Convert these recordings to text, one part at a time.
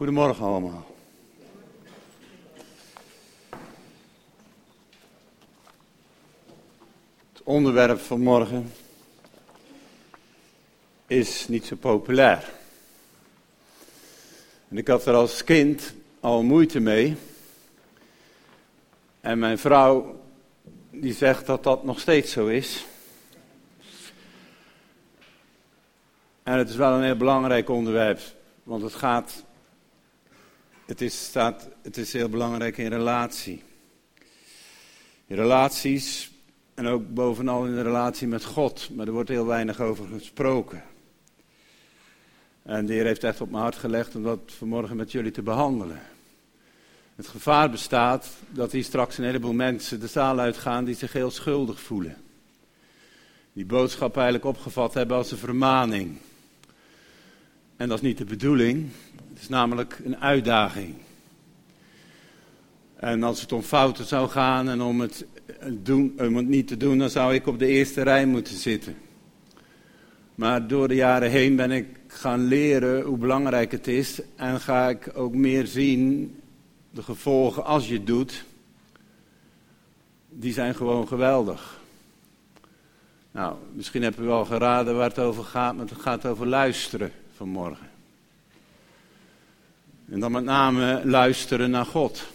Goedemorgen allemaal. Het onderwerp van morgen is niet zo populair. En ik had er als kind al moeite mee. En mijn vrouw die zegt dat dat nog steeds zo is. En het is wel een heel belangrijk onderwerp, want het gaat, het is, staat, het is heel belangrijk in relatie. In relaties en ook bovenal in de relatie met God, maar er wordt heel weinig over gesproken. En de Heer heeft echt op mijn hart gelegd om dat vanmorgen met jullie te behandelen. Het gevaar bestaat dat hier straks een heleboel mensen de zaal uitgaan die zich heel schuldig voelen. Die boodschap eigenlijk opgevat hebben als een vermaning. En dat is niet de bedoeling. Is namelijk een uitdaging. En als het om fouten zou gaan en om het, doen, om niet te doen, dan zou ik op de eerste rij moeten zitten. Maar door de jaren heen ben ik gaan leren hoe belangrijk het is. En ga ik ook meer zien de gevolgen als je het doet. Die zijn gewoon geweldig. Nou, misschien hebben we wel geraden waar het over gaat, maar het gaat over luisteren vanmorgen. En dan met name luisteren naar God.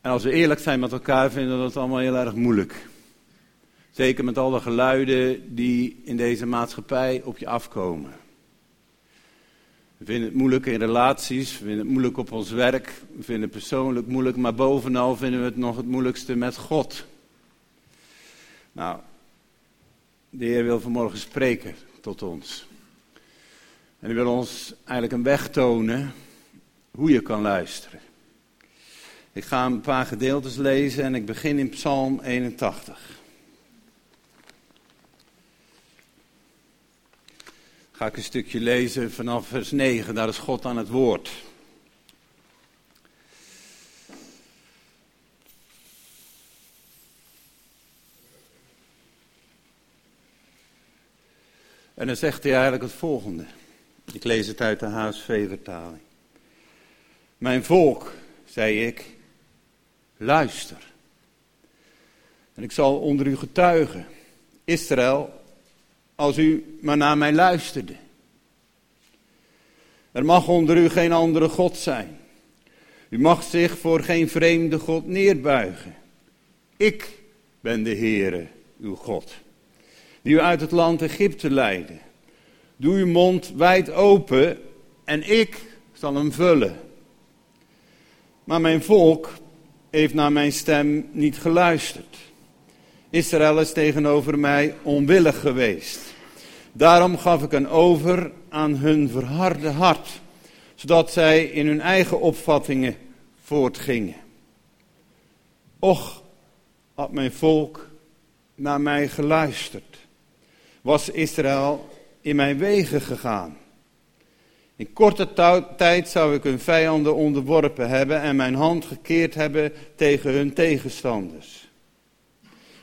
En als we eerlijk zijn met elkaar, vinden we dat allemaal heel erg moeilijk. Zeker met alle geluiden die in deze maatschappij op je afkomen. We vinden het moeilijk in relaties, we vinden het moeilijk op ons werk, we vinden het persoonlijk moeilijk, maar bovenal vinden we het nog het moeilijkste met God. Nou, de Heer wil vanmorgen spreken tot ons. En hij wil ons eigenlijk een weg tonen hoe je kan luisteren. Ik ga een paar gedeeltes lezen en ik begin in Psalm 81. Ga ik een stukje lezen vanaf vers 9, daar is God aan het woord. En dan zegt hij eigenlijk het volgende. Ik lees het uit de HSV-vertaling. Mijn volk, zei ik, luister. En ik zal onder u getuigen. Israël, als u maar naar mij luisterde. Er mag onder u geen andere God zijn. U mag zich voor geen vreemde God neerbuigen. Ik ben de Heere, uw God die u uit het land Egypte leidde. Doe uw mond wijd open en ik zal hem vullen. Maar mijn volk heeft naar mijn stem niet geluisterd. Israël is tegenover mij onwillig geweest. Daarom gaf ik hen over aan hun verharde hart, zodat zij in hun eigen opvattingen voortgingen. Och, had mijn volk naar mij geluisterd was Israël in mijn wegen gegaan. In korte tijd zou ik hun vijanden onderworpen hebben en mijn hand gekeerd hebben tegen hun tegenstanders.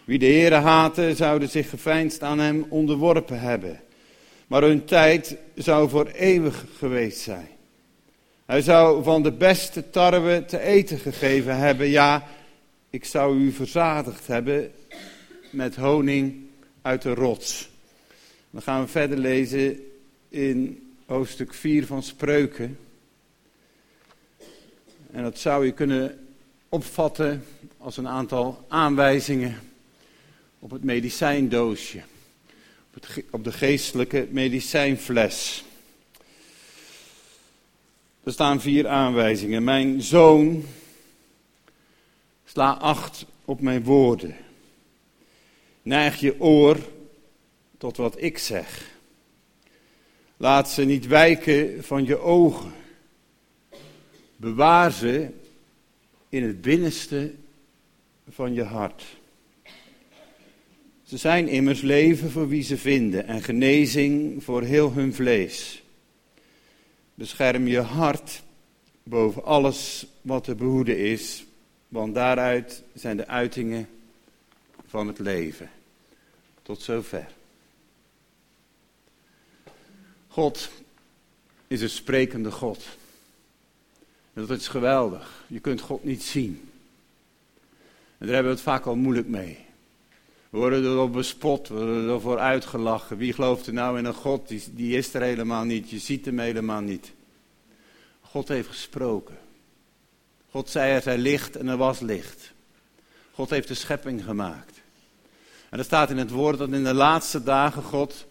Wie de Heere haatte, zouden zich geveinsd aan hem onderworpen hebben. Maar hun tijd zou voor eeuwig geweest zijn. Hij zou van de beste tarwe te eten gegeven hebben. Ja, ik zou u verzadigd hebben met honing uit de rots. Dan gaan we verder lezen in hoofdstuk 4 van Spreuken. En dat zou je kunnen opvatten als een aantal aanwijzingen op het medicijndoosje. Op, op de geestelijke medicijnfles. Er staan vier aanwijzingen. Mijn zoon, sla acht op mijn woorden. Neig je oor tot wat ik zeg. Laat ze niet wijken van je ogen. Bewaar ze in het binnenste van je hart. Ze zijn immers leven voor wie ze vinden en genezing voor heel hun vlees. Bescherm je hart boven alles wat te behoeden is, want daaruit zijn de uitingen van het leven. Tot zover. God, is een sprekende God. En dat is geweldig. Je kunt God niet zien. En daar hebben we het vaak al moeilijk mee. We worden erop bespot, we worden ervoor uitgelachen. Wie gelooft er nou in een God? Die, die is er helemaal niet, je ziet hem helemaal niet. God heeft gesproken. God zei er zij licht en er was licht. God heeft de schepping gemaakt. En er staat in het woord dat in de laatste dagen God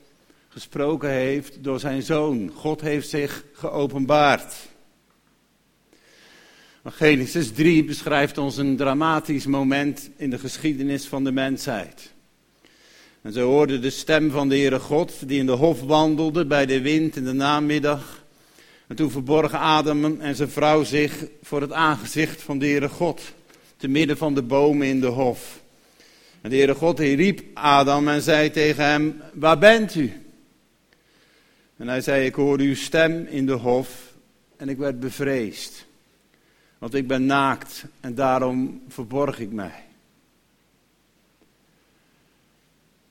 gesproken heeft door zijn zoon. God heeft zich geopenbaard. Genesis 3 beschrijft ons een dramatisch moment in de geschiedenis van de mensheid. En ze hoorden de stem van de Heere God, die in de hof wandelde bij de wind in de namiddag. En toen verborgen Adam en zijn vrouw zich voor het aangezicht van de Heere God, te midden van de bomen in de hof. En de Heere God riep Adam en zei tegen hem, waar bent u? En hij zei, ik hoorde uw stem in de hof en ik werd bevreesd. Want ik ben naakt en daarom verborg ik mij.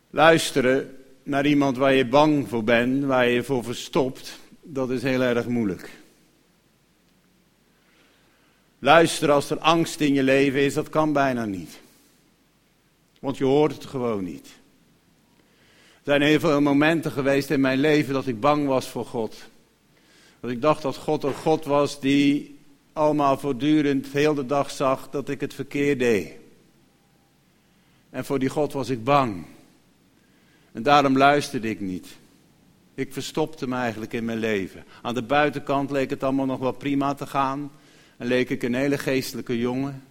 Luisteren naar iemand waar je bang voor bent, waar je je voor verstopt, dat is heel erg moeilijk. Luisteren als er angst in je leven is, dat kan bijna niet. Want je hoort het gewoon niet. Er zijn heel veel momenten geweest in mijn leven dat ik bang was voor God. Dat ik dacht dat God een God was die allemaal voortdurend heel de dag zag dat ik het verkeerd deed. En voor die God was ik bang. En daarom luisterde ik niet. Ik verstopte me eigenlijk in mijn leven. Aan de buitenkant leek het allemaal nog wel prima te gaan. En leek ik een hele geestelijke jongen.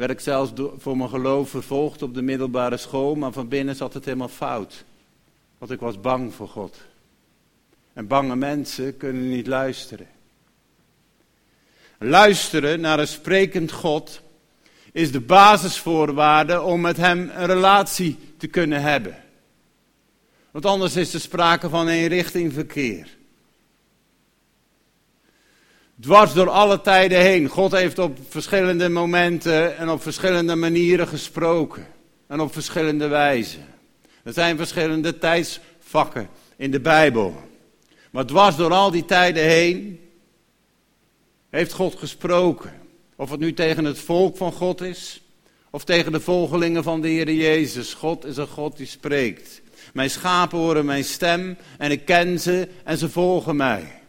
Werd ik zelfs voor mijn geloof vervolgd op de middelbare school, maar van binnen zat het helemaal fout. Want ik was bang voor God. En bange mensen kunnen niet luisteren. Luisteren naar een sprekend God is de basisvoorwaarde om met Hem een relatie te kunnen hebben. Want anders is er sprake van richting verkeer. Dwars door alle tijden heen. God heeft op verschillende momenten en op verschillende manieren gesproken. En op verschillende wijzen. Er zijn verschillende tijdsvakken in de Bijbel. Maar dwars door al die tijden heen heeft God gesproken. Of het nu tegen het volk van God is, of tegen de volgelingen van de Heer Jezus. God is een God die spreekt. Mijn schapen horen mijn stem en ik ken ze en ze volgen mij.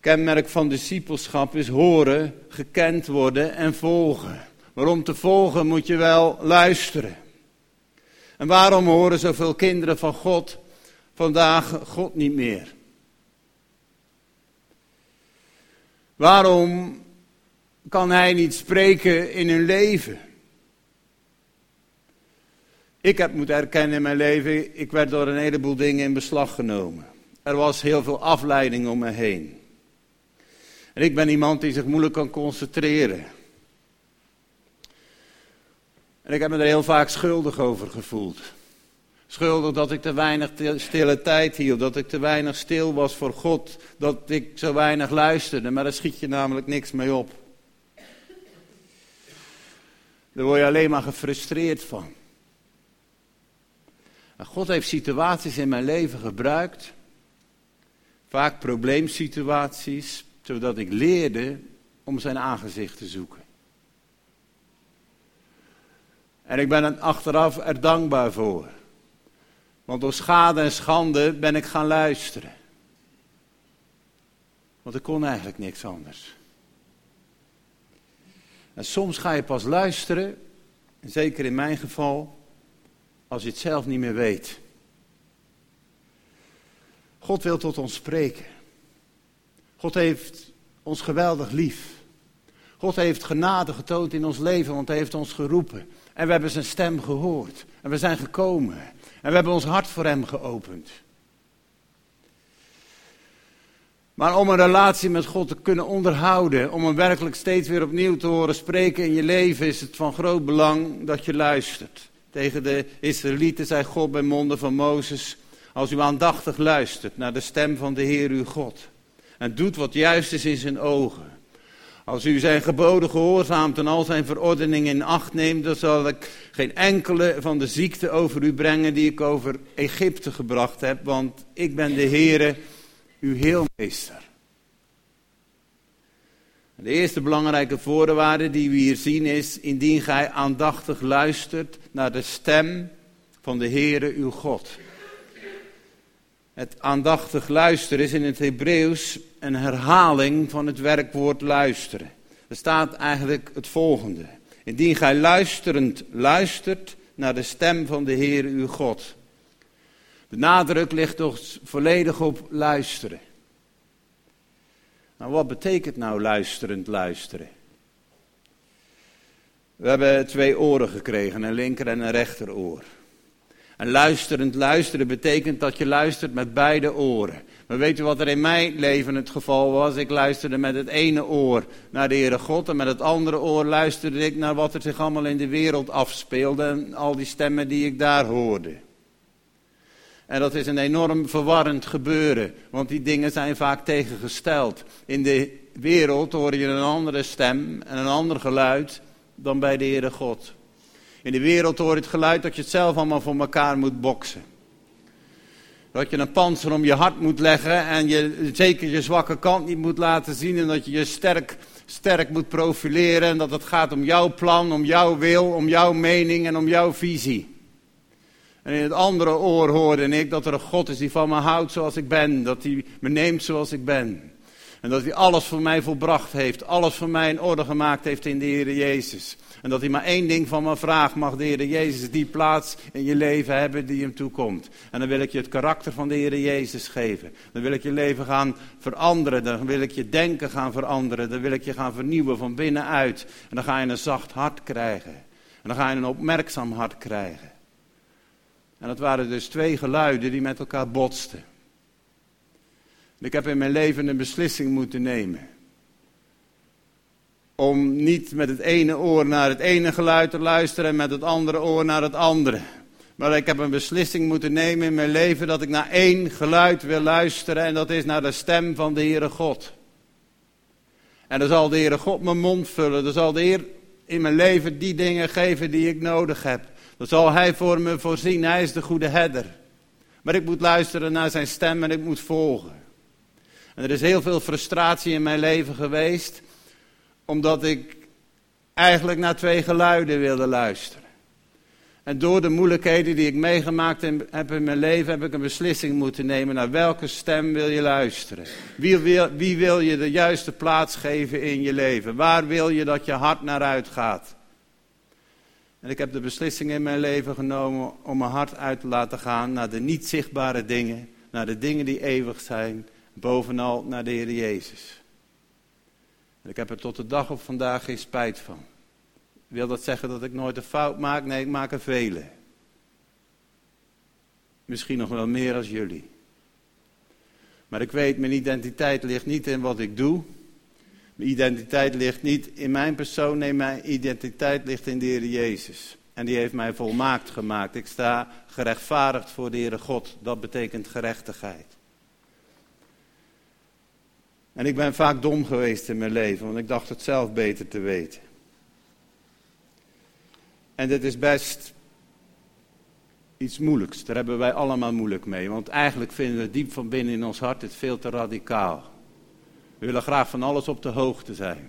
Kenmerk van discipelschap is horen, gekend worden en volgen. Maar om te volgen moet je wel luisteren. En waarom horen zoveel kinderen van God vandaag God niet meer? Waarom kan Hij niet spreken in hun leven? Ik heb moeten erkennen in mijn leven, ik werd door een heleboel dingen in beslag genomen. Er was heel veel afleiding om me heen. En ik ben iemand die zich moeilijk kan concentreren. En ik heb me er heel vaak schuldig over gevoeld. Schuldig dat ik te weinig stille tijd hield, dat ik te weinig stil was voor God, dat ik zo weinig luisterde, maar daar schiet je namelijk niks mee op. Daar word je alleen maar gefrustreerd van. God heeft situaties in mijn leven gebruikt, vaak probleemsituaties, zodat ik leerde om zijn aangezicht te zoeken. En ik ben er achteraf er dankbaar voor. Want door schade en schande ben ik gaan luisteren. Want ik kon eigenlijk niks anders. En soms ga je pas luisteren, zeker in mijn geval, als je het zelf niet meer weet. God wil tot ons spreken. God heeft ons geweldig lief. God heeft genade getoond in ons leven, want hij heeft ons geroepen. En we hebben zijn stem gehoord. En we zijn gekomen. En we hebben ons hart voor hem geopend. Maar om een relatie met God te kunnen onderhouden, om hem werkelijk steeds weer opnieuw te horen spreken in je leven, is het van groot belang dat je luistert. Tegen de Israëlieten zei God bij monden van Mozes, als u aandachtig luistert naar de stem van de Heer uw God en doet wat juist is in zijn ogen, Als u zijn geboden gehoorzaamt en al zijn verordeningen in acht neemt, dan zal ik geen enkele van de ziekte over u brengen die ik over Egypte gebracht heb, want ik ben de Heere, uw heelmeester. De eerste belangrijke voorwaarde die we hier zien is, indien gij aandachtig luistert naar de stem van de Heere uw God. Het aandachtig luisteren is in het Hebreeuws een herhaling van het werkwoord luisteren. Er staat eigenlijk het volgende. Indien gij luisterend luistert naar de stem van de Heer uw God. De nadruk ligt toch volledig op luisteren. Nou, wat betekent nou luisterend luisteren? We hebben twee oren gekregen, een linker en een rechteroor. En luisterend luisteren betekent dat je luistert met beide oren. Maar weet u wat er in mijn leven het geval was? Ik luisterde met het ene oor naar de Heere God en met het andere oor luisterde ik naar wat er zich allemaal in de wereld afspeelde en al die stemmen die ik daar hoorde. En dat is een enorm verwarrend gebeuren, want die dingen zijn vaak tegengesteld. In de wereld hoor je een andere stem en een ander geluid dan bij de Heere God. In de wereld hoor je het geluid dat je het zelf allemaal voor elkaar moet boksen. Dat je een panzer om je hart moet leggen en je zeker je zwakke kant niet moet laten zien. En dat je je sterk, sterk moet profileren. En dat het gaat om jouw plan, om jouw wil, om jouw mening en om jouw visie. En in het andere oor hoorde ik dat er een God is die van me houdt zoals ik ben. Dat hij me neemt zoals ik ben. En dat hij alles voor mij volbracht heeft. Alles voor mij in orde gemaakt heeft in de Heer Jezus. En dat hij maar één ding van me vraagt. Mag de Heer Jezus die plaats in je leven hebben die hem toekomt. En dan wil ik je het karakter van de Heer Jezus geven. Dan wil ik je leven gaan veranderen. Dan wil ik je denken gaan veranderen. Dan wil ik je gaan vernieuwen van binnenuit. En dan ga je een zacht hart krijgen. En dan ga je een opmerkzaam hart krijgen. En dat waren dus twee geluiden die met elkaar botsten. Ik heb in mijn leven een beslissing moeten nemen. Om niet met het ene oor naar het ene geluid te luisteren en met het andere oor naar het andere. Maar ik heb een beslissing moeten nemen in mijn leven dat ik naar één geluid wil luisteren en dat is naar de stem van de Heere God. En dan zal de Heere God mijn mond vullen. Dan zal de Heer in mijn leven die dingen geven die ik nodig heb. Dan zal Hij voor me voorzien. Hij is de goede herder. Maar ik moet luisteren naar zijn stem en ik moet volgen. En er is heel veel frustratie in mijn leven geweest, omdat ik eigenlijk naar twee geluiden wilde luisteren. En door de moeilijkheden die ik meegemaakt heb in mijn leven, heb ik een beslissing moeten nemen. Naar welke stem wil je luisteren? Wie wil, wie wil je de juiste plaats geven in je leven? Waar wil je dat je hart naar uitgaat? En ik heb de beslissing in mijn leven genomen om mijn hart uit te laten gaan naar de niet zichtbare dingen, naar de dingen die eeuwig zijn, bovenal naar de Heer Jezus. En ik heb er tot de dag op vandaag geen spijt van. Wil dat zeggen dat ik nooit een fout maak? Nee, ik maak er vele. Misschien nog wel meer als jullie. Maar ik weet, mijn identiteit ligt niet in wat ik doe. Mijn identiteit ligt niet in mijn persoon. Nee, mijn identiteit ligt in de Heer Jezus. En die heeft mij volmaakt gemaakt. Ik sta gerechtvaardigd voor de Heere God. Dat betekent gerechtigheid. En ik ben vaak dom geweest in mijn leven, want ik dacht het zelf beter te weten. En dit is best iets moeilijks. Daar hebben wij allemaal moeilijk mee. Want eigenlijk vinden we diep van binnen in ons hart het veel te radicaal. We willen graag van alles op de hoogte zijn.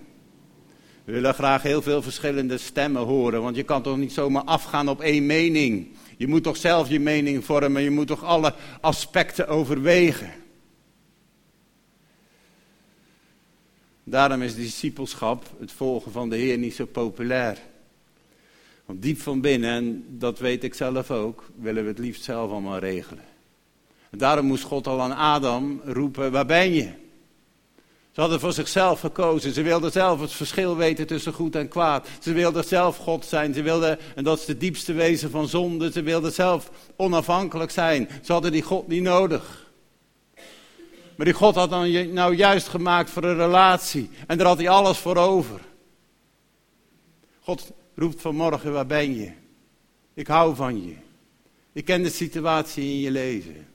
We willen graag heel veel verschillende stemmen horen. Want je kan toch niet zomaar afgaan op één mening. Je moet toch zelf je mening vormen. Je moet toch alle aspecten overwegen. Daarom is discipelschap, het volgen van de Heer, niet zo populair. Want diep van binnen, en dat weet ik zelf ook, willen we het liefst zelf allemaal regelen. En daarom moest God al aan Adam roepen, waar ben je? Ze hadden voor zichzelf gekozen. Ze wilden zelf het verschil weten tussen goed en kwaad. Ze wilden zelf God zijn. Ze wilden, en dat is de diepste wezen van zonde, ze wilden zelf onafhankelijk zijn. Ze hadden die God niet nodig. Maar die God had dan nou juist gemaakt voor een relatie. En daar had hij alles voor over. God roept vanmorgen, waar ben je? Ik hou van je. Ik ken de situatie in je leven.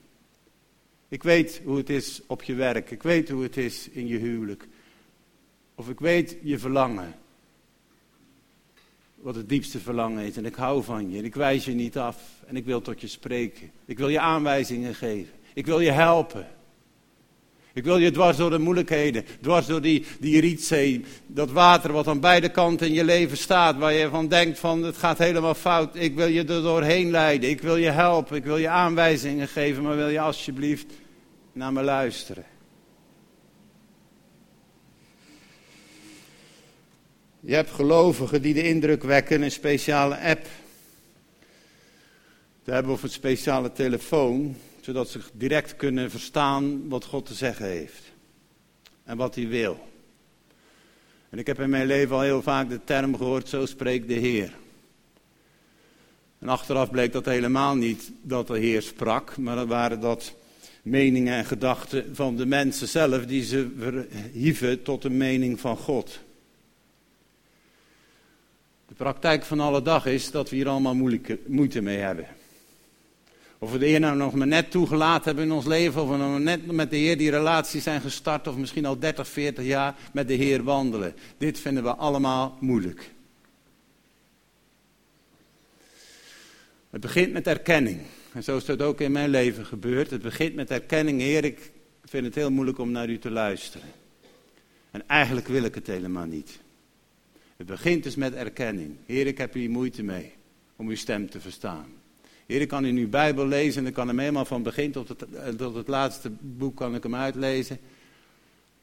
Ik weet hoe het is op je werk. Ik weet hoe het is in je huwelijk. Of ik weet je verlangen. Wat het diepste verlangen is. En ik hou van je. En ik wijs je niet af. En ik wil tot je spreken. Ik wil je aanwijzingen geven. Ik wil je helpen. Ik wil je dwars door de moeilijkheden, dwars door die, die rietzee, dat water wat aan beide kanten in je leven staat, waar je van denkt van het gaat helemaal fout. Ik wil je er doorheen leiden, ik wil je helpen, ik wil je aanwijzingen geven, maar wil je alsjeblieft naar me luisteren. Je hebt gelovigen die de indruk wekken, een speciale app te hebben of een speciale telefoon, zodat ze direct kunnen verstaan wat God te zeggen heeft en wat hij wil. En ik heb in mijn leven al heel vaak de term gehoord, zo spreekt de Heer. En achteraf bleek dat helemaal niet dat de Heer sprak, maar dat waren dat meningen en gedachten van de mensen zelf die ze verhieven tot de mening van God. De praktijk van alle dag is dat we hier allemaal moeite mee hebben. Of we de Heer nou nog maar net toegelaten hebben in ons leven, of we nog net met de Heer die relatie zijn gestart, of misschien al 30, 40 jaar met de Heer wandelen. Dit vinden we allemaal moeilijk. Het begint met erkenning. En zo is dat ook in mijn leven gebeurd. Het begint met erkenning. Heer, ik vind het heel moeilijk om naar u te luisteren. En eigenlijk wil ik het helemaal niet. Het begint dus met erkenning. Heer, ik heb hier moeite mee om uw stem te verstaan. Heer, ik kan in uw Bijbel lezen en ik kan hem helemaal van begin tot het, eh, tot het laatste boek kan ik hem uitlezen.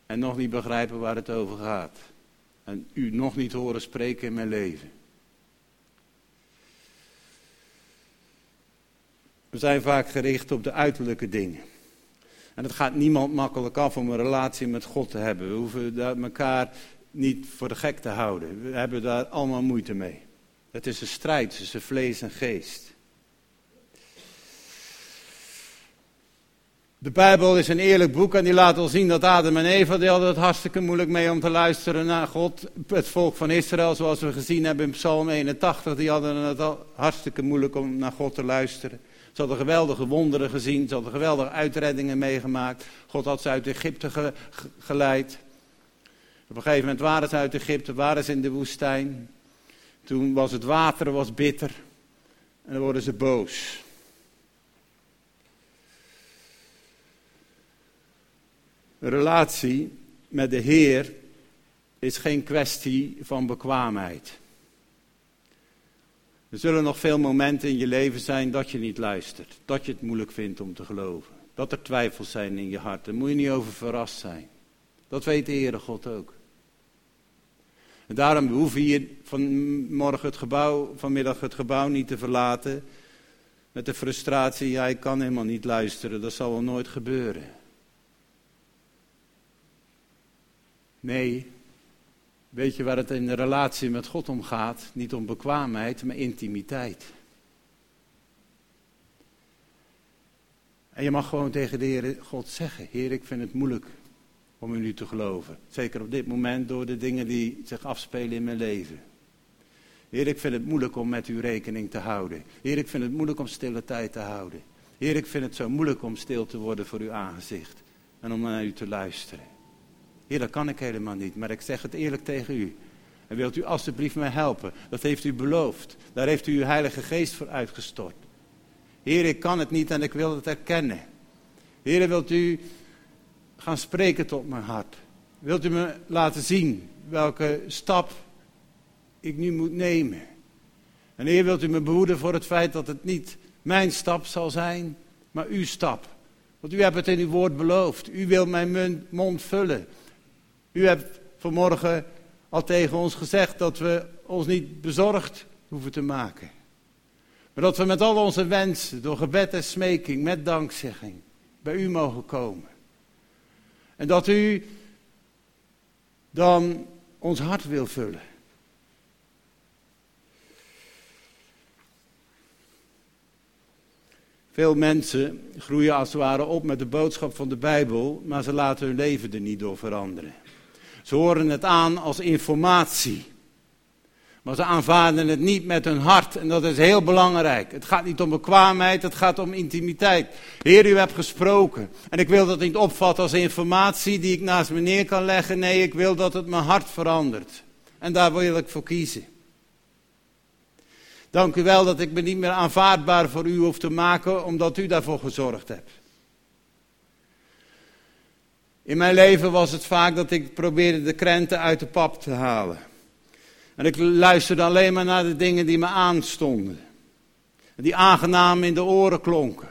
En nog niet begrijpen waar het over gaat. En u nog niet horen spreken in mijn leven. We zijn vaak gericht op de uiterlijke dingen. En het gaat niemand makkelijk af om een relatie met God te hebben. We hoeven elkaar niet voor de gek te houden. We hebben daar allemaal moeite mee. Het is een strijd tussen vlees en geest. De Bijbel is een eerlijk boek en die laat ons zien dat Adam en Eva, die hadden het hartstikke moeilijk mee om te luisteren naar God. Het volk van Israël, zoals we gezien hebben in Psalm 81, die hadden het al hartstikke moeilijk om naar God te luisteren. Ze hadden geweldige wonderen gezien, ze hadden geweldige uitreddingen meegemaakt. God had ze uit Egypte geleid. Op een gegeven moment waren ze uit Egypte, waren ze in de woestijn. Toen was het water was bitter en dan worden ze boos. Relatie met de Heer is geen kwestie van bekwaamheid. Er zullen nog veel momenten in je leven zijn dat je niet luistert, dat je het moeilijk vindt om te geloven, dat er twijfels zijn in je hart. Daar moet je niet over verrast zijn. Dat weet de Heere God ook. En daarom hoef je hier vanmorgen het gebouw, vanmiddag het gebouw niet te verlaten met de frustratie, ja kan helemaal niet luisteren, dat zal wel nooit gebeuren. Nee, weet je waar het in de relatie met God om gaat? Niet om bekwaamheid, maar intimiteit. En je mag gewoon tegen de Heer God zeggen: Heer, ik vind het moeilijk om in u te geloven. Zeker op dit moment door de dingen die zich afspelen in mijn leven. Heer, ik vind het moeilijk om met u rekening te houden. Heer, ik vind het moeilijk om stille tijd te houden. Heer, ik vind het zo moeilijk om stil te worden voor uw aangezicht en om naar u te luisteren. Heer, dat kan ik helemaal niet, maar ik zeg het eerlijk tegen u. En wilt u alstublieft mij helpen? Dat heeft u beloofd. Daar heeft u uw Heilige Geest voor uitgestort. Heer, ik kan het niet en ik wil het erkennen. Heer, wilt u gaan spreken tot mijn hart? Wilt u me laten zien welke stap ik nu moet nemen? En Heer, wilt u me behoeden voor het feit dat het niet mijn stap zal zijn, maar uw stap. Want u hebt het in uw woord beloofd. U wilt mijn mond vullen. U hebt vanmorgen al tegen ons gezegd dat we ons niet bezorgd hoeven te maken. Maar dat we met al onze wensen, door gebed en smeking, met dankzegging, bij u mogen komen. En dat u dan ons hart wil vullen. Veel mensen groeien als het ware op met de boodschap van de Bijbel, maar ze laten hun leven er niet door veranderen. Ze horen het aan als informatie. Maar ze aanvaarden het niet met hun hart en dat is heel belangrijk. Het gaat niet om bekwaamheid, het gaat om intimiteit. Heer, u hebt gesproken. En ik wil dat niet opvatten als informatie die ik naast me neer kan leggen. Nee, ik wil dat het mijn hart verandert. En daar wil ik voor kiezen. Dank u wel dat ik me niet meer aanvaardbaar voor u hoef te maken, omdat u daarvoor gezorgd hebt. In mijn leven was het vaak dat ik probeerde de krenten uit de pap te halen. En ik luisterde alleen maar naar de dingen die me aanstonden. Die aangenaam in de oren klonken.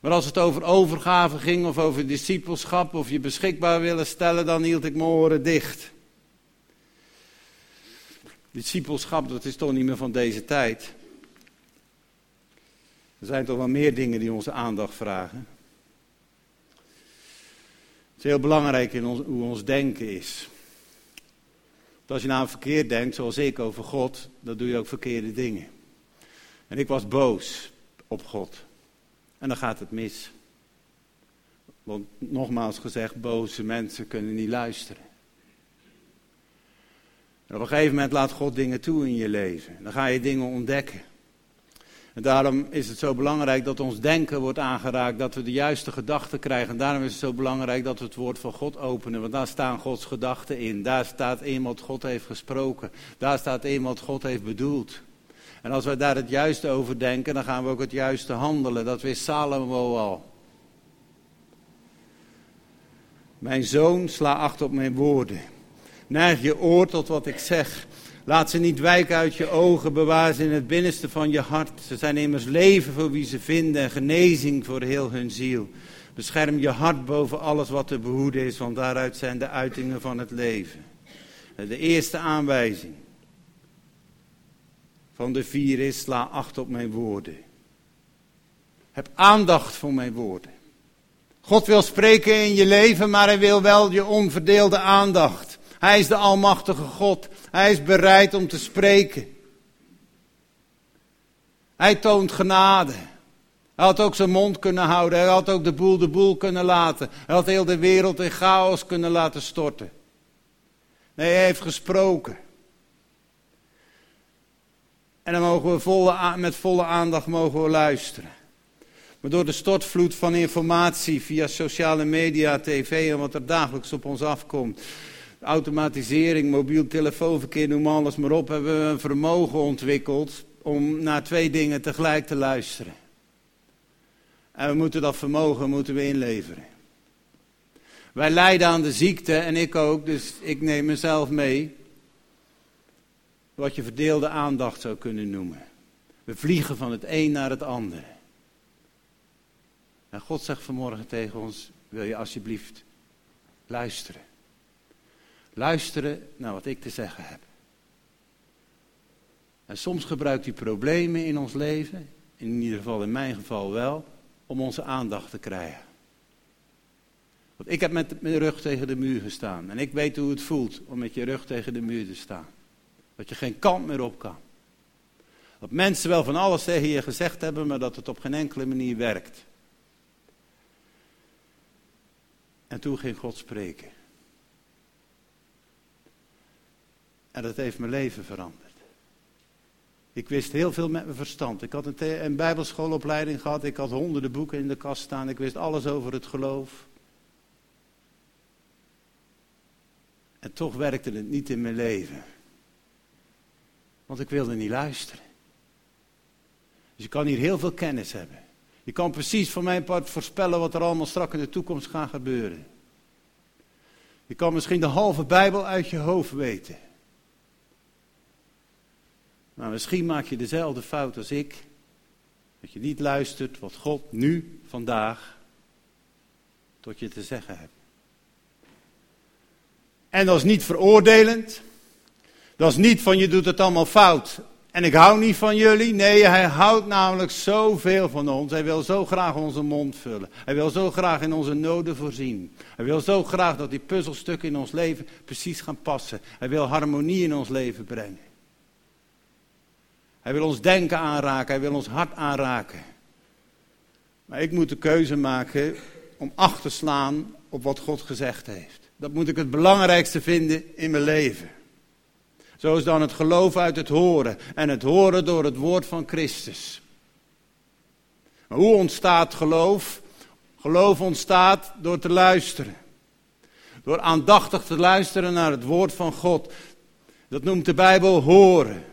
Maar als het over overgave ging of over discipelschap of je beschikbaar willen stellen, dan hield ik mijn oren dicht. Discipelschap, dat is toch niet meer van deze tijd. Er zijn toch wel meer dingen die onze aandacht vragen. Is heel belangrijk in hoe ons denken is. als je nou verkeerd denkt, zoals ik over God, dan doe je ook verkeerde dingen. En ik was boos op God. En dan gaat het mis. Want nogmaals gezegd, boze mensen kunnen niet luisteren. En op een gegeven moment laat God dingen toe in je leven. Dan ga je dingen ontdekken. En daarom is het zo belangrijk dat ons denken wordt aangeraakt, dat we de juiste gedachten krijgen. En daarom is het zo belangrijk dat we het woord van God openen, want daar staan Gods gedachten in. Daar staat in wat God heeft gesproken. Daar staat in wat God heeft bedoeld. En als wij daar het juiste over denken, dan gaan we ook het juiste handelen. Dat wist Salomo al. Mijn zoon, sla acht op mijn woorden. Neig je oor tot wat ik zeg. Laat ze niet wijken uit je ogen, bewaar ze in het binnenste van je hart. Ze zijn immers leven voor wie ze vinden en genezing voor heel hun ziel. Bescherm je hart boven alles wat te behoeden is, want daaruit zijn de uitingen van het leven. De eerste aanwijzing van de vier is, sla acht op mijn woorden. Heb aandacht voor mijn woorden. God wil spreken in je leven, maar hij wil wel je onverdeelde aandacht. Hij is de Almachtige God. Hij is bereid om te spreken. Hij toont genade. Hij had ook zijn mond kunnen houden. Hij had ook de boel de boel kunnen laten. Hij had heel de wereld in chaos kunnen laten storten. Nee, hij heeft gesproken. En dan mogen we met volle aandacht mogen we luisteren. Maar door de stortvloed van informatie via sociale media, tv en wat er dagelijks op ons afkomt, automatisering, mobiel telefoonverkeer, noem alles maar op, hebben we een vermogen ontwikkeld om naar twee dingen tegelijk te luisteren. En we moeten dat vermogen moeten we inleveren. Wij lijden aan de ziekte en ik ook, dus ik neem mezelf mee. Wat je verdeelde aandacht zou kunnen noemen. We vliegen van het een naar het andere. En God zegt vanmorgen tegen ons: wil je alsjeblieft luisteren? Luisteren naar wat ik te zeggen heb. En soms gebruikt hij problemen in ons leven, in ieder geval in mijn geval wel, om onze aandacht te krijgen. Want ik heb met mijn rug tegen de muur gestaan. En ik weet hoe het voelt om met je rug tegen de muur te staan. Dat je geen kant meer op kan. Dat mensen wel van alles tegen je gezegd hebben, maar dat het op geen enkele manier werkt. En toen ging God spreken. En dat heeft mijn leven veranderd. Ik wist heel veel met mijn verstand. Ik had een, bijbelschoolopleiding gehad. Ik had honderden boeken in de kast staan. Ik wist alles over het geloof. En toch werkte het niet in mijn leven. Want ik wilde niet luisteren. Dus je kan hier heel veel kennis hebben. Je kan precies van mijn part voorspellen wat er allemaal straks in de toekomst gaat gebeuren. Je kan misschien de halve Bijbel uit je hoofd weten. Maar misschien maak je dezelfde fout als ik. Dat je niet luistert wat God nu, vandaag, tot je te zeggen hebt. En dat is niet veroordelend. Dat is niet van je doet het allemaal fout. En ik hou niet van jullie. Nee, hij houdt namelijk zoveel van ons. Hij wil zo graag onze mond vullen. Hij wil zo graag in onze noden voorzien. Hij wil zo graag dat die puzzelstukken in ons leven precies gaan passen. Hij wil harmonie in ons leven brengen. Hij wil ons denken aanraken, hij wil ons hart aanraken. Maar ik moet de keuze maken om acht te slaan op wat God gezegd heeft. Dat moet ik het belangrijkste vinden in mijn leven. Zo is dan het geloof uit het horen en het horen door het woord van Christus. Maar hoe ontstaat geloof? Geloof ontstaat door te luisteren. Door aandachtig te luisteren naar het woord van God. Dat noemt de Bijbel horen.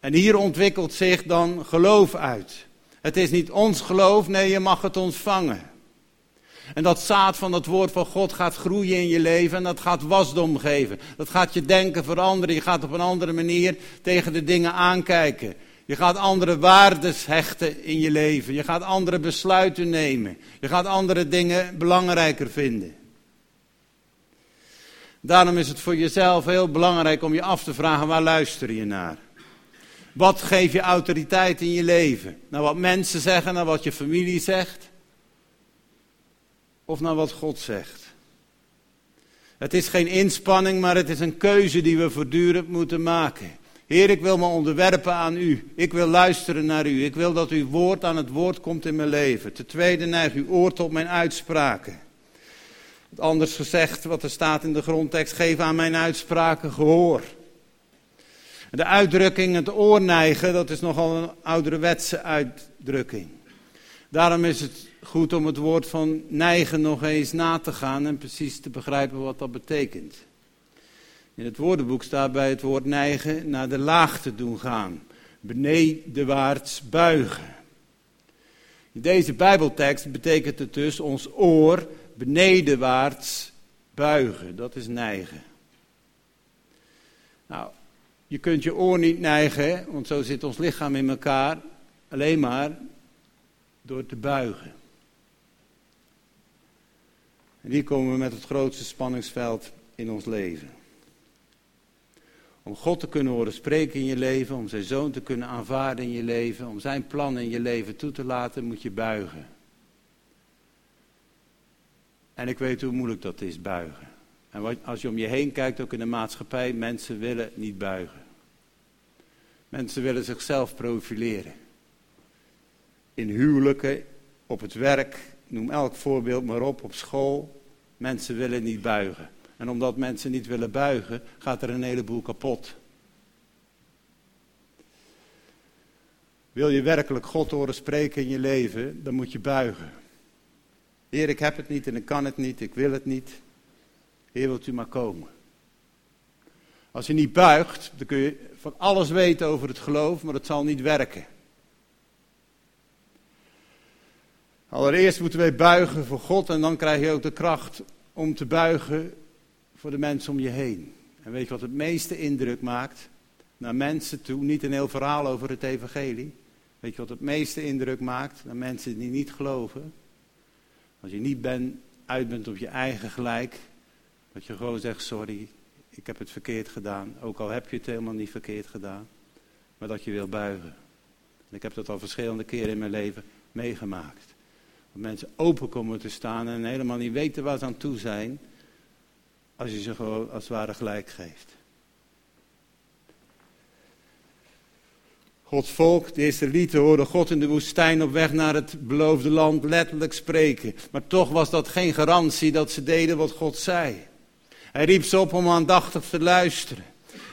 En hier ontwikkelt zich dan geloof uit. Het is niet ons geloof, nee, je mag het ontvangen. En dat zaad van het woord van God gaat groeien in je leven en dat gaat wasdom geven. Dat gaat je denken veranderen. Je gaat op een andere manier tegen de dingen aankijken. Je gaat andere waardes hechten in je leven. Je gaat andere besluiten nemen. Je gaat andere dingen belangrijker vinden. Daarom is het voor jezelf heel belangrijk om je af te vragen waar luister je naar. Wat geeft je autoriteit in je leven? Naar wat mensen zeggen, naar wat je familie zegt? Of naar wat God zegt? Het is geen inspanning, maar het is een keuze die we voortdurend moeten maken. Heer, ik wil me onderwerpen aan u. Ik wil luisteren naar u. Ik wil dat uw woord aan het woord komt in mijn leven. Ten tweede, neig uw oor tot mijn uitspraken. Anders gezegd, wat er staat in de grondtekst, geef aan mijn uitspraken gehoor. De uitdrukking het oor neigen, dat is nogal een ouderwetse uitdrukking. Daarom is het goed om het woord van neigen nog eens na te gaan en precies te begrijpen wat dat betekent. In het woordenboek staat bij het woord neigen naar de laagte doen gaan, benedenwaarts buigen. In deze Bijbeltekst betekent het dus ons oor benedenwaarts buigen, dat is neigen. Nou, je kunt je oor niet neigen, want zo zit ons lichaam in elkaar, alleen maar door te buigen. En hier komen we met het grootste spanningsveld in ons leven. Om God te kunnen horen spreken in je leven, om zijn zoon te kunnen aanvaarden in je leven, om zijn plan in je leven toe te laten, moet je buigen. En ik weet hoe moeilijk dat is, buigen. En als je om je heen kijkt, ook in de maatschappij, mensen willen niet buigen. Mensen willen zichzelf profileren. In huwelijken, op het werk, noem elk voorbeeld maar op, op school. Mensen willen niet buigen. En omdat mensen niet willen buigen, gaat er een heleboel kapot. Wil je werkelijk God horen spreken in je leven, dan moet je buigen. Heer, ik heb het niet en ik kan het niet, ik wil het niet. Heer, wilt u maar komen. Als je niet buigt, dan kun je van alles weten over het geloof, maar het zal niet werken. Allereerst moeten wij buigen voor God en dan krijg je ook de kracht om te buigen voor de mensen om je heen. En weet je wat het meeste indruk maakt? Naar mensen toe, niet een heel verhaal over het evangelie. Weet je wat het meeste indruk maakt? Naar mensen die niet geloven. Als je niet ben, uit bent op je eigen gelijk. Dat je gewoon zegt, sorry, ik heb het verkeerd gedaan. Ook al heb je het helemaal niet verkeerd gedaan. Maar dat je wil buigen. En ik heb dat al verschillende keren in mijn leven meegemaakt. Dat mensen open komen te staan en helemaal niet weten waar ze aan toe zijn. Als je ze gewoon als het ware gelijk geeft. Gods volk, de Israëlieten hoorden God in de woestijn op weg naar het beloofde land letterlijk spreken. Maar toch was dat geen garantie dat ze deden wat God zei. Hij riep ze op om aandachtig te luisteren.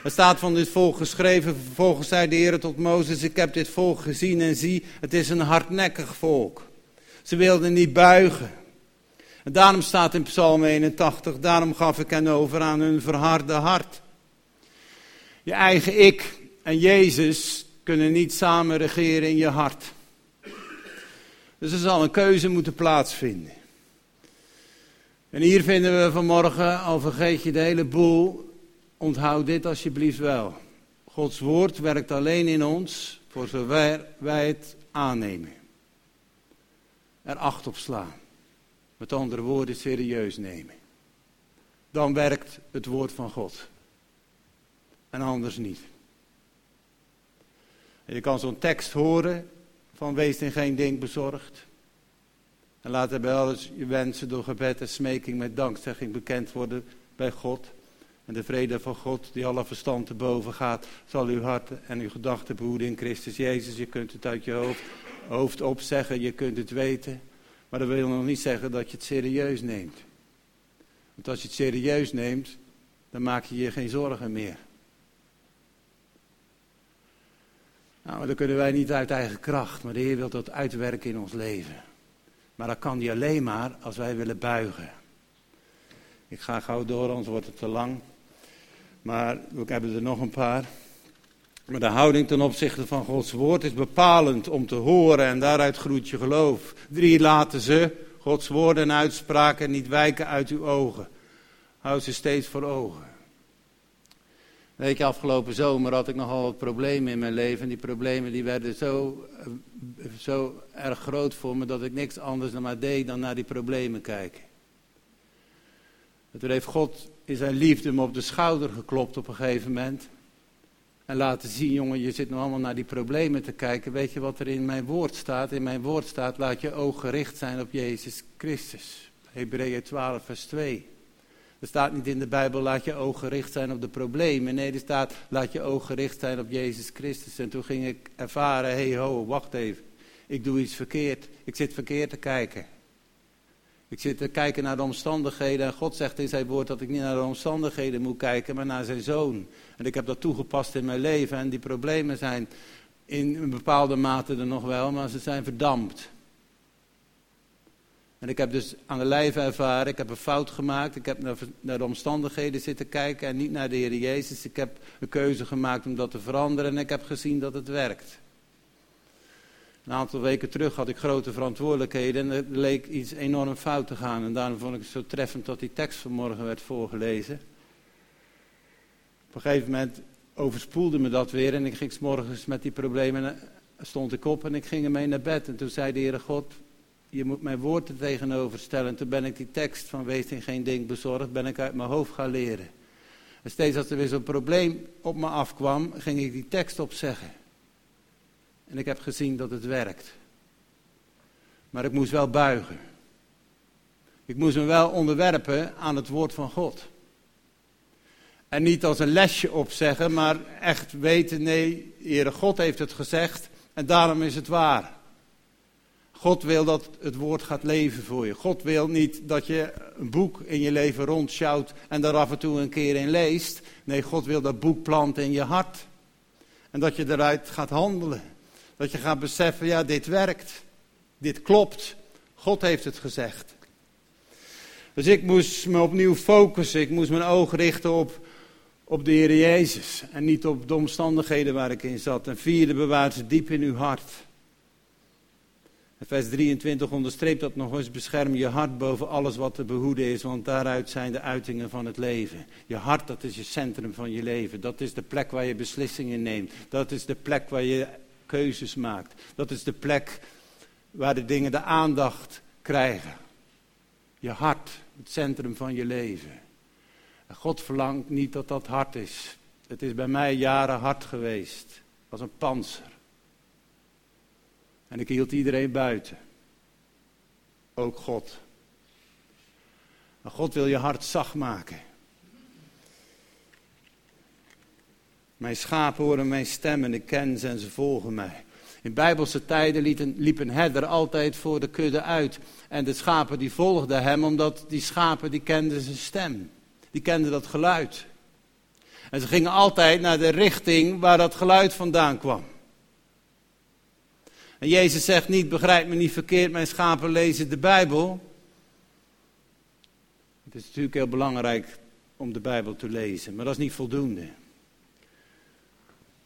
Er staat van dit volk geschreven, vervolgens zei de Heer tot Mozes, ik heb dit volk gezien en zie, het is een hardnekkig volk. Ze wilden niet buigen. En daarom staat in Psalm 81, daarom gaf ik hen over aan hun verharde hart. Je eigen ik en Jezus kunnen niet samen regeren in je hart. Dus er zal een keuze moeten plaatsvinden. En hier vinden we vanmorgen, al vergeet je de hele boel, onthoud dit alsjeblieft wel. Gods woord werkt alleen in ons voor zover wij het aannemen. Er acht op slaan. Met andere woorden, serieus nemen. Dan werkt het woord van God. En anders niet. Je kan zo'n tekst horen van wees in geen ding bezorgd. En laat er wel eens je wensen door gebed en smeking met dankzegging bekend worden bij God. En de vrede van God, die alle verstand te boven gaat, zal uw hart en uw gedachten behoeden in Christus Jezus. Je kunt het uit je hoofd, hoofd opzeggen, je kunt het weten. Maar dat wil nog niet zeggen dat je het serieus neemt. Want als je het serieus neemt, dan maak je je geen zorgen meer. Nou, dat kunnen wij niet uit eigen kracht, maar de Heer wil dat uitwerken in ons leven. Maar dat kan hij alleen maar als wij willen buigen. Ik ga gauw door, anders wordt het te lang. Maar we hebben er nog een paar. Maar de houding ten opzichte van Gods woord is bepalend om te horen en daaruit groeit je geloof. Drie laten ze, Gods woorden en uitspraken, niet wijken uit uw ogen. Houd ze steeds voor ogen. Weet je, afgelopen zomer had ik nogal wat problemen in mijn leven. En die problemen die werden zo, eh, zo erg groot voor me dat ik niks anders dan maar deed dan naar die problemen kijken. En toen heeft God in zijn liefde me op de schouder geklopt op een gegeven moment. En laten zien, jongen, je zit nog allemaal naar die problemen te kijken. Weet je wat er in mijn woord staat? In mijn woord staat, laat je oog gericht zijn op Jezus Christus. Hebreeën 12, vers 2. Er staat niet in de Bijbel, laat je oog gericht zijn op de problemen. Nee, er staat, laat je oog gericht zijn op Jezus Christus. En toen ging ik ervaren, hey, ho, wacht even. Ik doe iets verkeerd. Ik zit verkeerd te kijken. Ik zit te kijken naar de omstandigheden en God zegt in zijn woord dat ik niet naar de omstandigheden moet kijken, maar naar zijn zoon. En ik heb dat toegepast in mijn leven en die problemen zijn in een bepaalde mate er nog wel, maar ze zijn verdampt. En ik heb dus aan de lijve ervaren, ik heb een fout gemaakt, ik heb naar, de omstandigheden zitten kijken en niet naar de Heer Jezus. Ik heb een keuze gemaakt om dat te veranderen en ik heb gezien dat het werkt. Een aantal weken terug had ik grote verantwoordelijkheden en er leek iets enorm fout te gaan. En daarom vond ik het zo treffend dat die tekst vanmorgen werd voorgelezen. Op een gegeven moment overspoelde me dat weer en ik ging s morgens met die problemen, stond ik op en ik ging ermee naar bed. En toen zei de Heere God, je moet mijn woord er tegenover stellen. En toen ben ik die tekst van wees in geen ding bezorgd, ben ik uit mijn hoofd gaan leren. En steeds als er weer zo'n probleem op me afkwam, ging ik die tekst opzeggen. En ik heb gezien dat het werkt. Maar ik moest wel buigen. Ik moest me wel onderwerpen aan het woord van God. En niet als een lesje opzeggen, maar echt weten, nee, Heere God heeft het gezegd en daarom is het waar. God wil dat het woord gaat leven voor je. God wil niet dat je een boek in je leven rondsjouwt en daar af en toe een keer in leest. Nee, God wil dat boek planten in je hart. En dat je eruit gaat handelen. Dat je gaat beseffen, ja, dit werkt. Dit klopt. God heeft het gezegd. Dus ik moest me opnieuw focussen. Ik moest mijn oog richten op, op de Heer Jezus. En niet op de omstandigheden waar ik in zat. En vierde, bewaart ze diep in uw hart. Vers 23 onderstreept dat nog eens. Bescherm je hart boven alles wat te behoeden is. Want daaruit zijn de uitingen van het leven. Je hart, dat is je centrum van je leven. Dat is de plek waar je beslissingen neemt. Dat is de plek waar je keuzes maakt. Dat is de plek waar de dingen de aandacht krijgen. Je hart, het centrum van je leven. En God verlangt niet dat dat hart is. Het is bij mij jaren hard geweest, als een panzer. En ik hield iedereen buiten. Ook God. Maar God wil je hart zacht maken. Mijn schapen horen mijn stem en ik ken ze en ze volgen mij. In bijbelse tijden liep een, herder altijd voor de kudde uit. En de schapen die volgden hem, omdat die schapen die kenden zijn stem. Die kenden dat geluid. En ze gingen altijd naar de richting waar dat geluid vandaan kwam. En Jezus zegt niet, begrijp me niet verkeerd, mijn schapen lezen de Bijbel. Het is natuurlijk heel belangrijk om de Bijbel te lezen, maar dat is niet voldoende.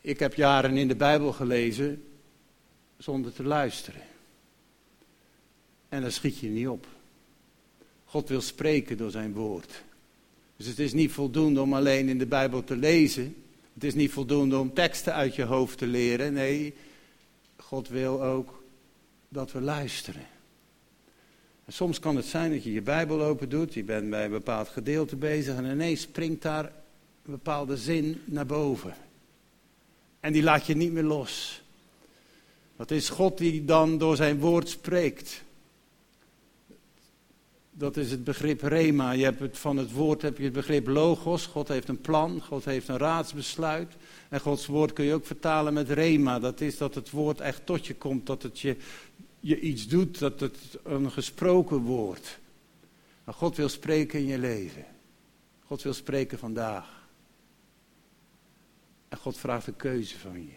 Ik heb jaren in de Bijbel gelezen zonder te luisteren. En dan schiet je niet op. God wil spreken door zijn woord. Dus het is niet voldoende om alleen in de Bijbel te lezen. Het is niet voldoende om teksten uit je hoofd te leren. Nee, God wil ook dat we luisteren. En soms kan het zijn dat je je Bijbel open doet, je bent bij een bepaald gedeelte bezig en ineens springt daar een bepaalde zin naar boven. En die laat je niet meer los. Dat is God die dan door zijn woord spreekt. Dat is het begrip rema. Je hebt het, van het woord heb je het begrip logos. God heeft een plan, God heeft een raadsbesluit. En Gods woord kun je ook vertalen met rema. Dat is dat het woord echt tot je komt, dat het je, je iets doet, dat het een gesproken woord. Maar God wil spreken in je leven. God wil spreken vandaag. En God vraagt een keuze van je.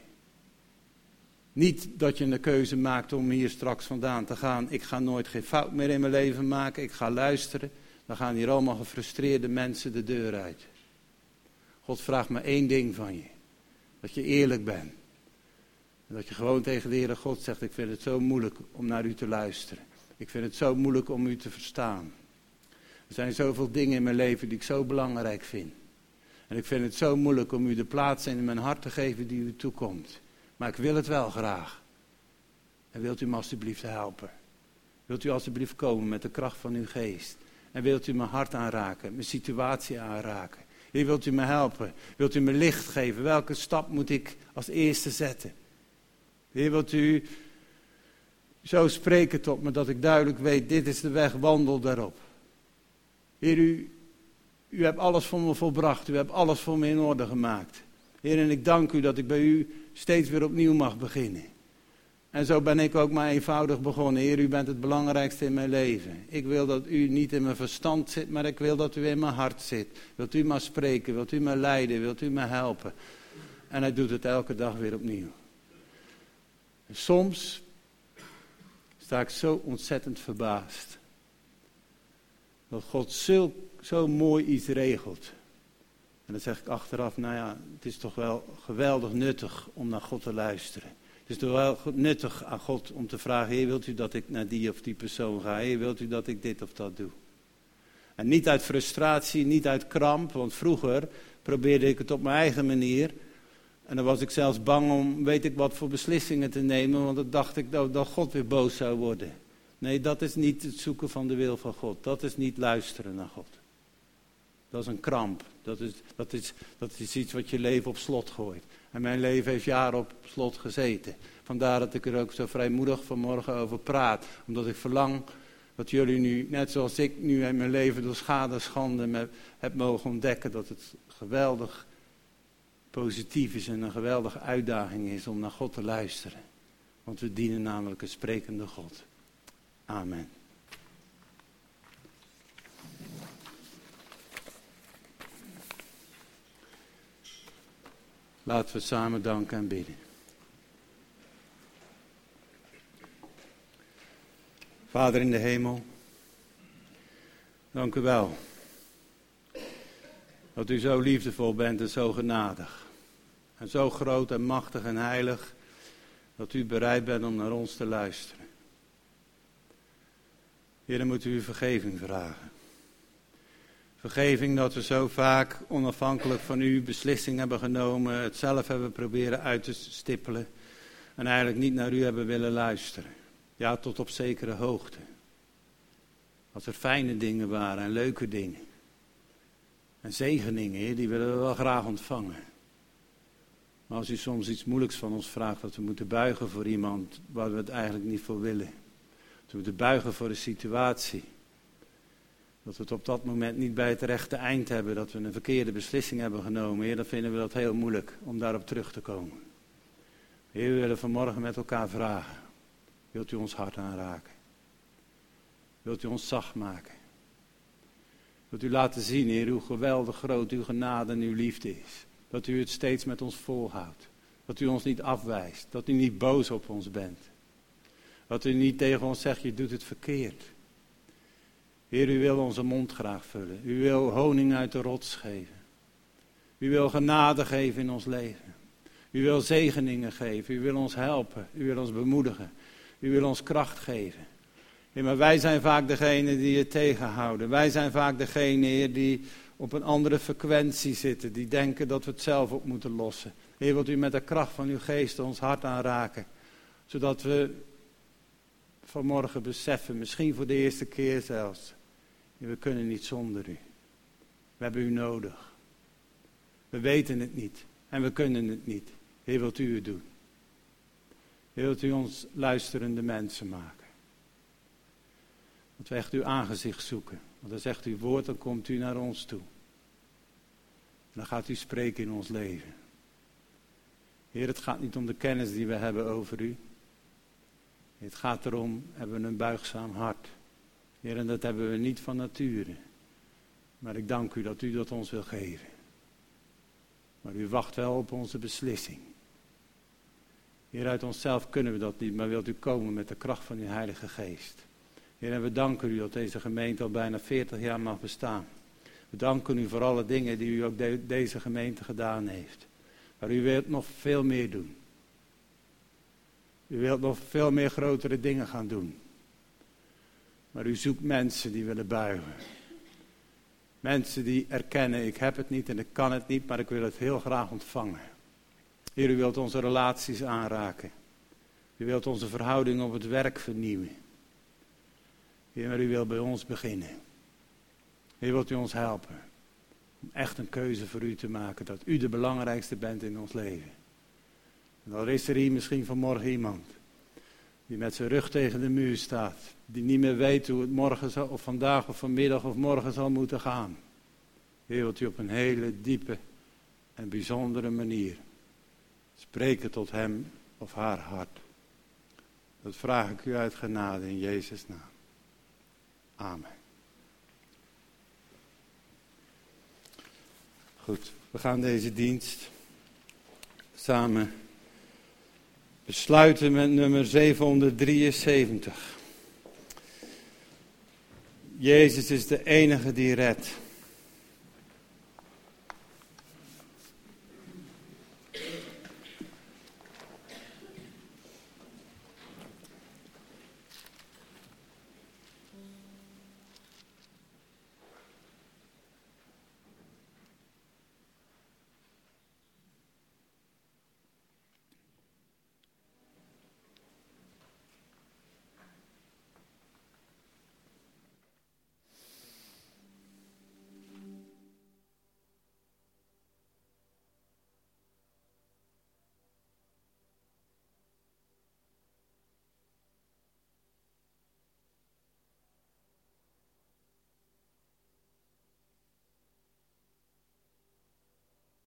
Niet dat je een keuze maakt om hier straks vandaan te gaan. Ik ga nooit geen fout meer in mijn leven maken. Ik ga luisteren. Dan gaan hier allemaal gefrustreerde mensen de deur uit. God vraagt maar één ding van je. Dat je eerlijk bent. En dat je gewoon tegen de Heere God zegt, ik vind het zo moeilijk om naar u te luisteren. Ik vind het zo moeilijk om u te verstaan. Er zijn zoveel dingen in mijn leven die ik zo belangrijk vind. En ik vind het zo moeilijk om u de plaats in mijn hart te geven die u toekomt. Maar ik wil het wel graag. En wilt u me alstublieft helpen? Wilt u alstublieft komen met de kracht van uw geest? En wilt u mijn hart aanraken, mijn situatie aanraken? Heer, wilt u me helpen? Wilt u me licht geven? Welke stap moet ik als eerste zetten? Heer, wilt u zo spreken tot me dat ik duidelijk weet, dit is de weg, wandel daarop. Heer, u, u hebt alles voor me volbracht, u hebt alles voor me in orde gemaakt. Heer, en ik dank u dat ik bij u steeds weer opnieuw mag beginnen. En zo ben ik ook maar eenvoudig begonnen. Heer, u bent het belangrijkste in mijn leven. Ik wil dat u niet in mijn verstand zit, maar ik wil dat u in mijn hart zit. Wilt u maar spreken, wilt u me leiden, wilt u me helpen. En hij doet het elke dag weer opnieuw. En soms sta ik zo ontzettend verbaasd. Dat God zo, zo mooi iets regelt. En dan zeg ik achteraf, nou ja, het is toch wel geweldig nuttig om naar God te luisteren. Het is toch wel nuttig aan God om te vragen, Heer, wilt u dat ik naar die of die persoon ga? Wilt u dat ik dit of dat doe? En niet uit frustratie, niet uit kramp, want vroeger probeerde ik het op mijn eigen manier. En dan was ik zelfs bang om, weet ik wat voor beslissingen te nemen, want dan dacht ik dat God weer boos zou worden. Nee, dat is niet het zoeken van de wil van God. Dat is niet luisteren naar God. Dat is een kramp. Dat is, dat is, dat is iets wat je leven op slot gooit. En mijn leven heeft jaren op slot gezeten. Vandaar dat ik er ook zo vrijmoedig vanmorgen over praat. Omdat ik verlang dat jullie nu, net zoals ik nu in mijn leven door schade en schande heb mogen ontdekken, dat het geweldig positief is en een geweldige uitdaging is om naar God te luisteren. Want we dienen namelijk een sprekende God. Amen. Laten we samen danken en bidden. Vader in de hemel, dank u wel. Dat u zo liefdevol bent en zo genadig. En zo groot en machtig en heilig. Dat u bereid bent om naar ons te luisteren. Heer, dan moet u vergeving vragen. Vergeving dat we zo vaak onafhankelijk van u beslissing hebben genomen, het zelf hebben proberen uit te stippelen en eigenlijk niet naar u hebben willen luisteren. Ja, tot op zekere hoogte. Als er fijne dingen waren en leuke dingen. En zegeningen, die willen we wel graag ontvangen. Maar als u soms iets moeilijks van ons vraagt, dat we moeten buigen voor iemand waar we het eigenlijk niet voor willen. Dat we moeten buigen voor de situatie dat we het op dat moment niet bij het rechte eind hebben, dat we een verkeerde beslissing hebben genomen. Heer, dan vinden we dat heel moeilijk om daarop terug te komen. Heer, we willen vanmorgen met elkaar vragen. Wilt u ons hart aanraken? Wilt u ons zacht maken? Wilt u laten zien, Heer, hoe geweldig groot uw genade en uw liefde is. Dat u het steeds met ons volhoudt. Dat u ons niet afwijst. Dat u niet boos op ons bent. Dat u niet tegen ons zegt, je doet het verkeerd. Heer, u wil onze mond graag vullen. U wil honing uit de rots geven. U wil genade geven in ons leven. U wil zegeningen geven. U wil ons helpen. U wil ons bemoedigen. U wil ons kracht geven. Heer, maar wij zijn vaak degene die het tegenhouden. Wij zijn vaak degene, Heer, die op een andere frequentie zitten. Die denken dat we het zelf op moeten lossen. Heer, wilt u met de kracht van uw geest ons hart aanraken. Zodat we vanmorgen beseffen, misschien voor de eerste keer zelfs, we kunnen niet zonder u. We hebben u nodig. We weten het niet en we kunnen het niet. Heer, wilt u het doen? wilt u ons luisterende mensen maken? Dat we echt uw aangezicht zoeken. Want dan zegt uw woord, dan komt u naar ons toe. Dan gaat u spreken in ons leven. Heer, het gaat niet om de kennis die we hebben over u. Het gaat erom, hebben we een buigzaam hart. Heer, en dat hebben we niet van nature. Maar ik dank u dat u dat ons wil geven. Maar u wacht wel op onze beslissing. Heer, uit onszelf kunnen we dat niet, maar wilt u komen met de kracht van uw Heilige Geest. Heer, en we danken u dat deze gemeente al bijna 40 jaar mag bestaan. We danken u voor alle dingen die u ook deze gemeente gedaan heeft. Maar u wilt nog veel meer doen. U wilt nog veel meer grotere dingen gaan doen. Maar u zoekt mensen die willen buigen. Mensen die erkennen, ik heb het niet en ik kan het niet, maar ik wil het heel graag ontvangen. Heer, u wilt onze relaties aanraken. U wilt onze verhouding op het werk vernieuwen. Heer, maar u wilt bij ons beginnen. Heer, wilt u ons helpen om echt een keuze voor u te maken, dat u de belangrijkste bent in ons leven. Dan is er hier misschien vanmorgen iemand die met zijn rug tegen de muur staat, die niet meer weet hoe het morgen zal, of vandaag of vanmiddag of morgen zal moeten gaan. Heer, wilt u op een hele diepe en bijzondere manier spreken tot hem of haar hart. Dat vraag ik u uit genade in Jezus' naam. Amen. Goed, we gaan deze dienst samen besluiten met nummer 773. Jezus is de enige die redt.